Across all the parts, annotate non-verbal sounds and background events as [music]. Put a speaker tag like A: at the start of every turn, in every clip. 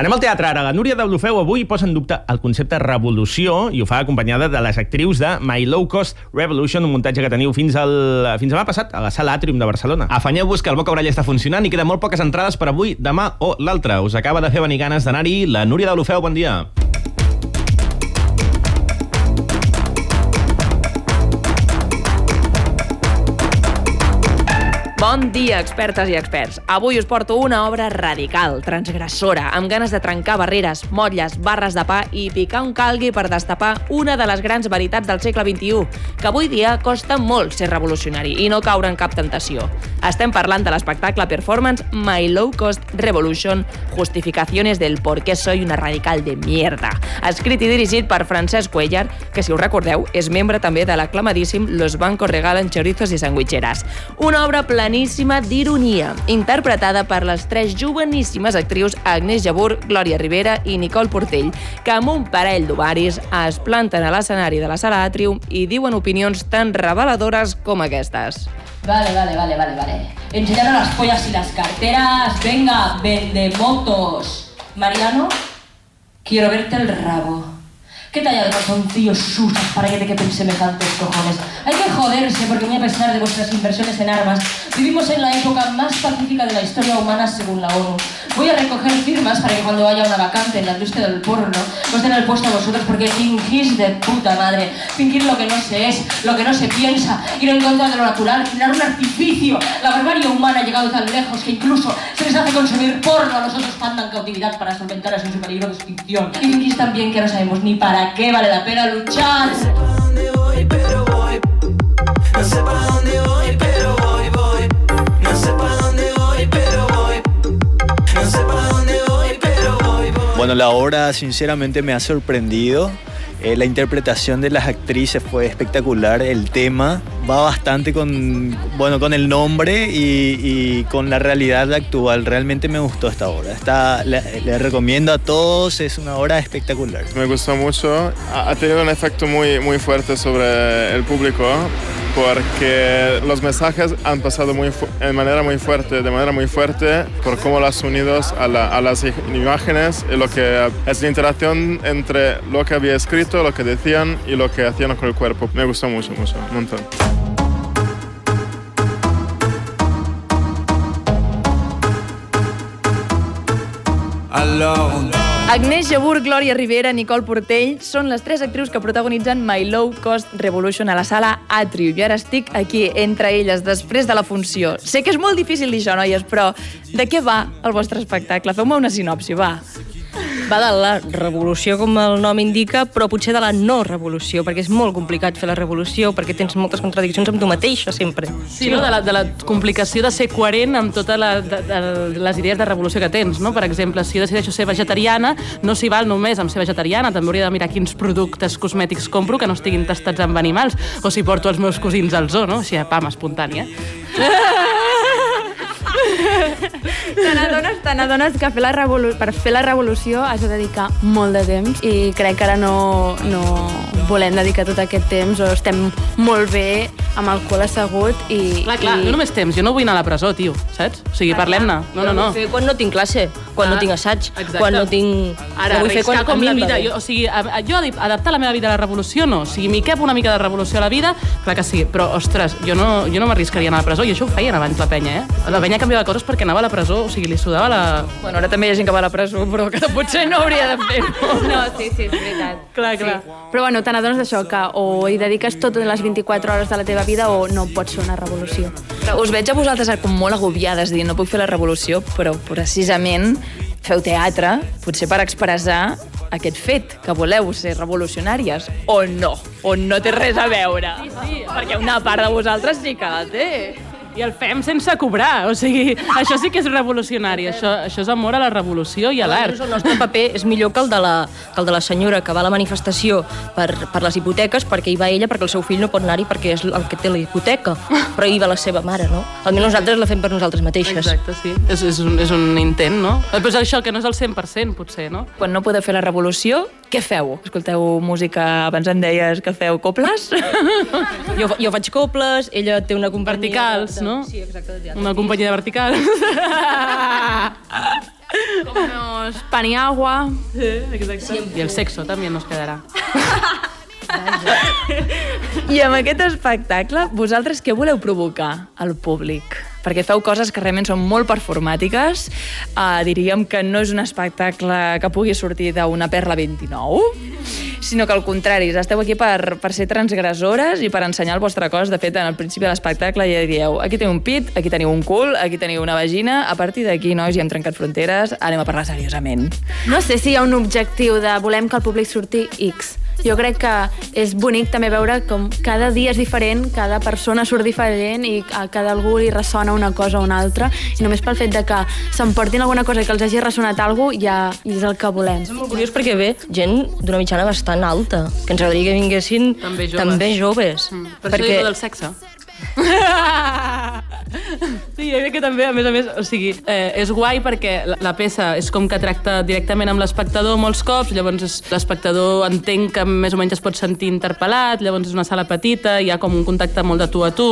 A: Anem al teatre ara. La Núria de Blufeu avui posa en dubte el concepte revolució i ho fa acompanyada de les actrius de My Low Cost Revolution, un muntatge que teniu fins al fins demà passat a la sala Atrium de Barcelona.
B: Afanyeu-vos que el Boca Orella està funcionant i queden molt poques entrades per avui, demà o l'altre. Us acaba de fer venir ganes d'anar-hi la Núria de Blufeu. Bon dia.
C: Bon dia, expertes i experts. Avui us porto una obra radical, transgressora, amb ganes de trencar barreres, motlles, barres de pa i picar un calgui per destapar una de les grans veritats del segle XXI, que avui dia costa molt ser revolucionari i no caure en cap tentació. Estem parlant de l'espectacle performance My Low Cost Revolution, justificaciones del por qué soy una radical de mierda, escrit i dirigit per Francesc Cuellar, que si us recordeu és membre també de l'aclamadíssim Los bancos regalen chorizos i sandwicheras. Una obra planíssima d'ironia, interpretada per les tres joveníssimes actrius Agnès Jabur, Glòria Rivera i Nicole Portell, que amb un parell d'ovaris es planten a l'escenari de la sala Atrium i diuen opinions tan reveladores com aquestes.
D: Vale, vale, vale, vale, vale. Enseñaron las pollas y las carteras. Venga, vende motos. Mariano, quiero verte el rabo. ¿Qué talla de calzoncillos usas para que te quepen semejantes cojones? Hay que joderse porque muy a pesar de vuestras inversiones en armas, vivimos en la época más pacífica de la historia humana según la ONU. Voy a recoger firmas para que cuando haya una vacante en la industria del porno os den el puesto a vosotros porque fingís de puta madre. Fingir lo que no se es, lo que no se piensa, ir en contra de lo natural, crear un artificio. La barbarie humana ha llegado tan lejos que incluso se les hace consumir porno a los otros panda en cautividad para solventar así su peligro de extinción. Y fingís también que no sabemos ni para para qué vale la pena luchar.
E: Bueno, la obra sinceramente me ha sorprendido. Eh, la interpretación de las actrices fue espectacular. El tema va bastante con, bueno, con el nombre y, con la realidad actual. Realmente me gustó esta obra. Está, le, recomiendo a todos. Es una obra espectacular.
F: Me gustó mucho. Ha ha tenido un efecto muy, muy fuerte sobre el público porque los mensajes han pasado muy en manera muy fuerte, de manera muy fuerte, por cómo las unidos a, la- a las imágenes y lo que es la interacción entre lo que había escrito, lo que decían y lo que hacían con el cuerpo. Me gustó mucho, mucho, un montón.
C: Agnès Jabur, Glòria Rivera, Nicole Portell són les tres actrius que protagonitzen My Low Cost Revolution a la sala Atrium. I ara estic aquí, entre elles, després de la funció. Sé que és molt difícil dir això, noies, però de què va el vostre espectacle? Feu-me una sinopsi, va.
G: Va de la revolució, com el nom indica, però potser de la no revolució, perquè és molt complicat fer la revolució, perquè tens moltes contradiccions amb tu mateixa, sempre.
H: Sí, no? de, la, de la complicació de ser coherent amb totes les idees de revolució que tens. No? Per exemple, si jo decideixo ser vegetariana, no s'hi val només amb ser vegetariana, també hauria de mirar quins productes cosmètics compro que no estiguin tastats amb animals, o si porto els meus cosins al zoo, no? així pam, espontània. [laughs]
I: Te n'adones, te n'adones que fer la revolu per fer la revolució has de dedicar molt de temps i crec que ara no, no volem dedicar tot aquest temps o estem molt bé amb el cul assegut i...
H: Clar, clar,
I: i...
H: no només temps, jo no vull anar a la presó, tio, saps? O sigui, parlem-ne. No, no, no.
G: Fer quan no tinc classe, quan
H: Ah,
G: no tinc assaig,
H: exacte.
G: quan no tinc...
H: Ara,
G: no vull fer quan
H: com la vida. Jo, o sigui, a, jo adaptar la meva vida a la revolució no. O sigui, m'hi cap una mica de revolució a la vida, clar que sí. Però, ostres, jo no, jo no m'arriscaria a anar a la presó. I això ho feien abans la penya, eh? La penya canviava coses perquè anava a la presó, o sigui, li sudava la...
C: Bueno, ara també hi ha gent que va a la presó, però que potser no hauria de fer.
I: No, sí, sí, és veritat.
H: Clar, clar.
I: Sí. Però bueno, te n'adones d'això, que o hi dediques totes les 24 hores de la teva vida o no pots fer una revolució.
C: Però us veig a vosaltres com molt agobiades, dient no puc fer la revolució, però precisament feu teatre, potser per expressar aquest fet, que voleu ser revolucionàries, o no, o no té res a veure. Sí, sí. Perquè una part de vosaltres sí que la té.
H: I el fem sense cobrar, o sigui, [laughs] això sí que és revolucionari, això, això és amor a la revolució i a l'art.
G: El nostre paper és millor que el, de la, que el de la senyora que va a la manifestació per, per les hipoteques perquè hi va ella perquè el seu fill no pot anar-hi perquè és el que té la hipoteca, però hi va la seva mare, no? Almenys nosaltres la fem per nosaltres mateixes.
H: Exacte, sí. És, és, un, és un intent, no? Però és això, que no és el 100%, potser, no?
C: Quan no podeu fer la revolució, què feu? Escolteu música, abans em deies que feu coples?
G: Jo, jo faig coples, ella té una companyia...
H: Verticals,
G: de-
H: no?
G: Sí, exacte. de teatre.
H: Una companyia de verticals.
I: Comemos pan y agua.
H: Exacte. I el sexo també nos quedarà.
C: I amb aquest espectacle, vosaltres què voleu provocar al públic? Perquè feu coses que realment són molt performàtiques. Uh, diríem que no és un espectacle que pugui sortir d'una perla 29, sinó que al contrari, esteu aquí per, per ser transgressores i per ensenyar el vostre cos. De fet, en el principi de l'espectacle ja dieu aquí teniu un pit, aquí teniu un cul, aquí teniu una vagina, a partir d'aquí, nois, ja hem trencat fronteres, anem a parlar seriosament.
I: No sé si hi ha un objectiu de volem que el públic surti X. Jo crec que és bonic també veure com cada dia és diferent, cada persona surt diferent i a cada algú li ressona una cosa o una altra i només pel fet de que s'emportin alguna cosa que els hagi ressonat alguna cosa ja és el que volem.
G: És molt curiós perquè ve gent d'una mitjana bastant alta, que ens agradaria que vinguessin
H: També joves.
G: també joves.
H: Mm. Per perquè... això del sexe. [laughs] Sí, jo crec que també, a més a més, o sigui, eh, és guai perquè la, la peça és com que tracta directament amb l'espectador molts cops, llavors l'espectador entenc que més o menys es pot sentir interpel·lat, llavors és una sala petita, hi ha com un contacte molt de tu a tu,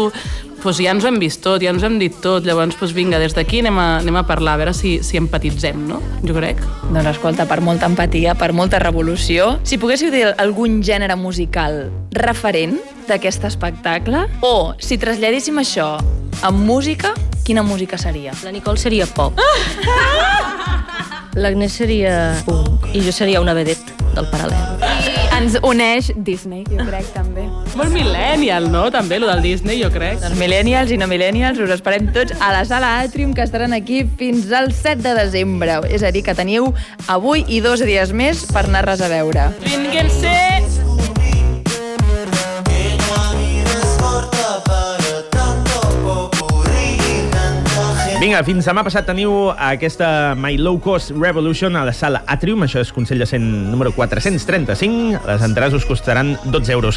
H: doncs ja ens hem vist tot, ja ens hem dit tot, llavors doncs vinga, des d'aquí anem, a, anem a parlar, a veure si, si empatitzem, no? Jo crec.
C: Doncs escolta, per molta empatia, per molta revolució, si poguéssiu dir algun gènere musical referent d'aquest espectacle, o si traslladéssim això amb música, quina música seria?
G: La Nicole seria pop. L'Agnès seria punk. I jo seria una vedette del paral·lel.
I: I ens uneix Disney, jo crec, també.
H: Molt millennial, no? També, lo del Disney, jo crec.
C: Els millennials i no millennials us esperem tots a la sala Atrium, que estaran aquí fins al 7 de desembre. És a dir, que teniu avui i dos dies més per anar-les a veure.
H: Vinguem-se!
A: Vinga, fins demà passat teniu aquesta My Low Cost Revolution a la sala Atrium. Això és Consell de Cent número 435. Les entrades us costaran 12 euros.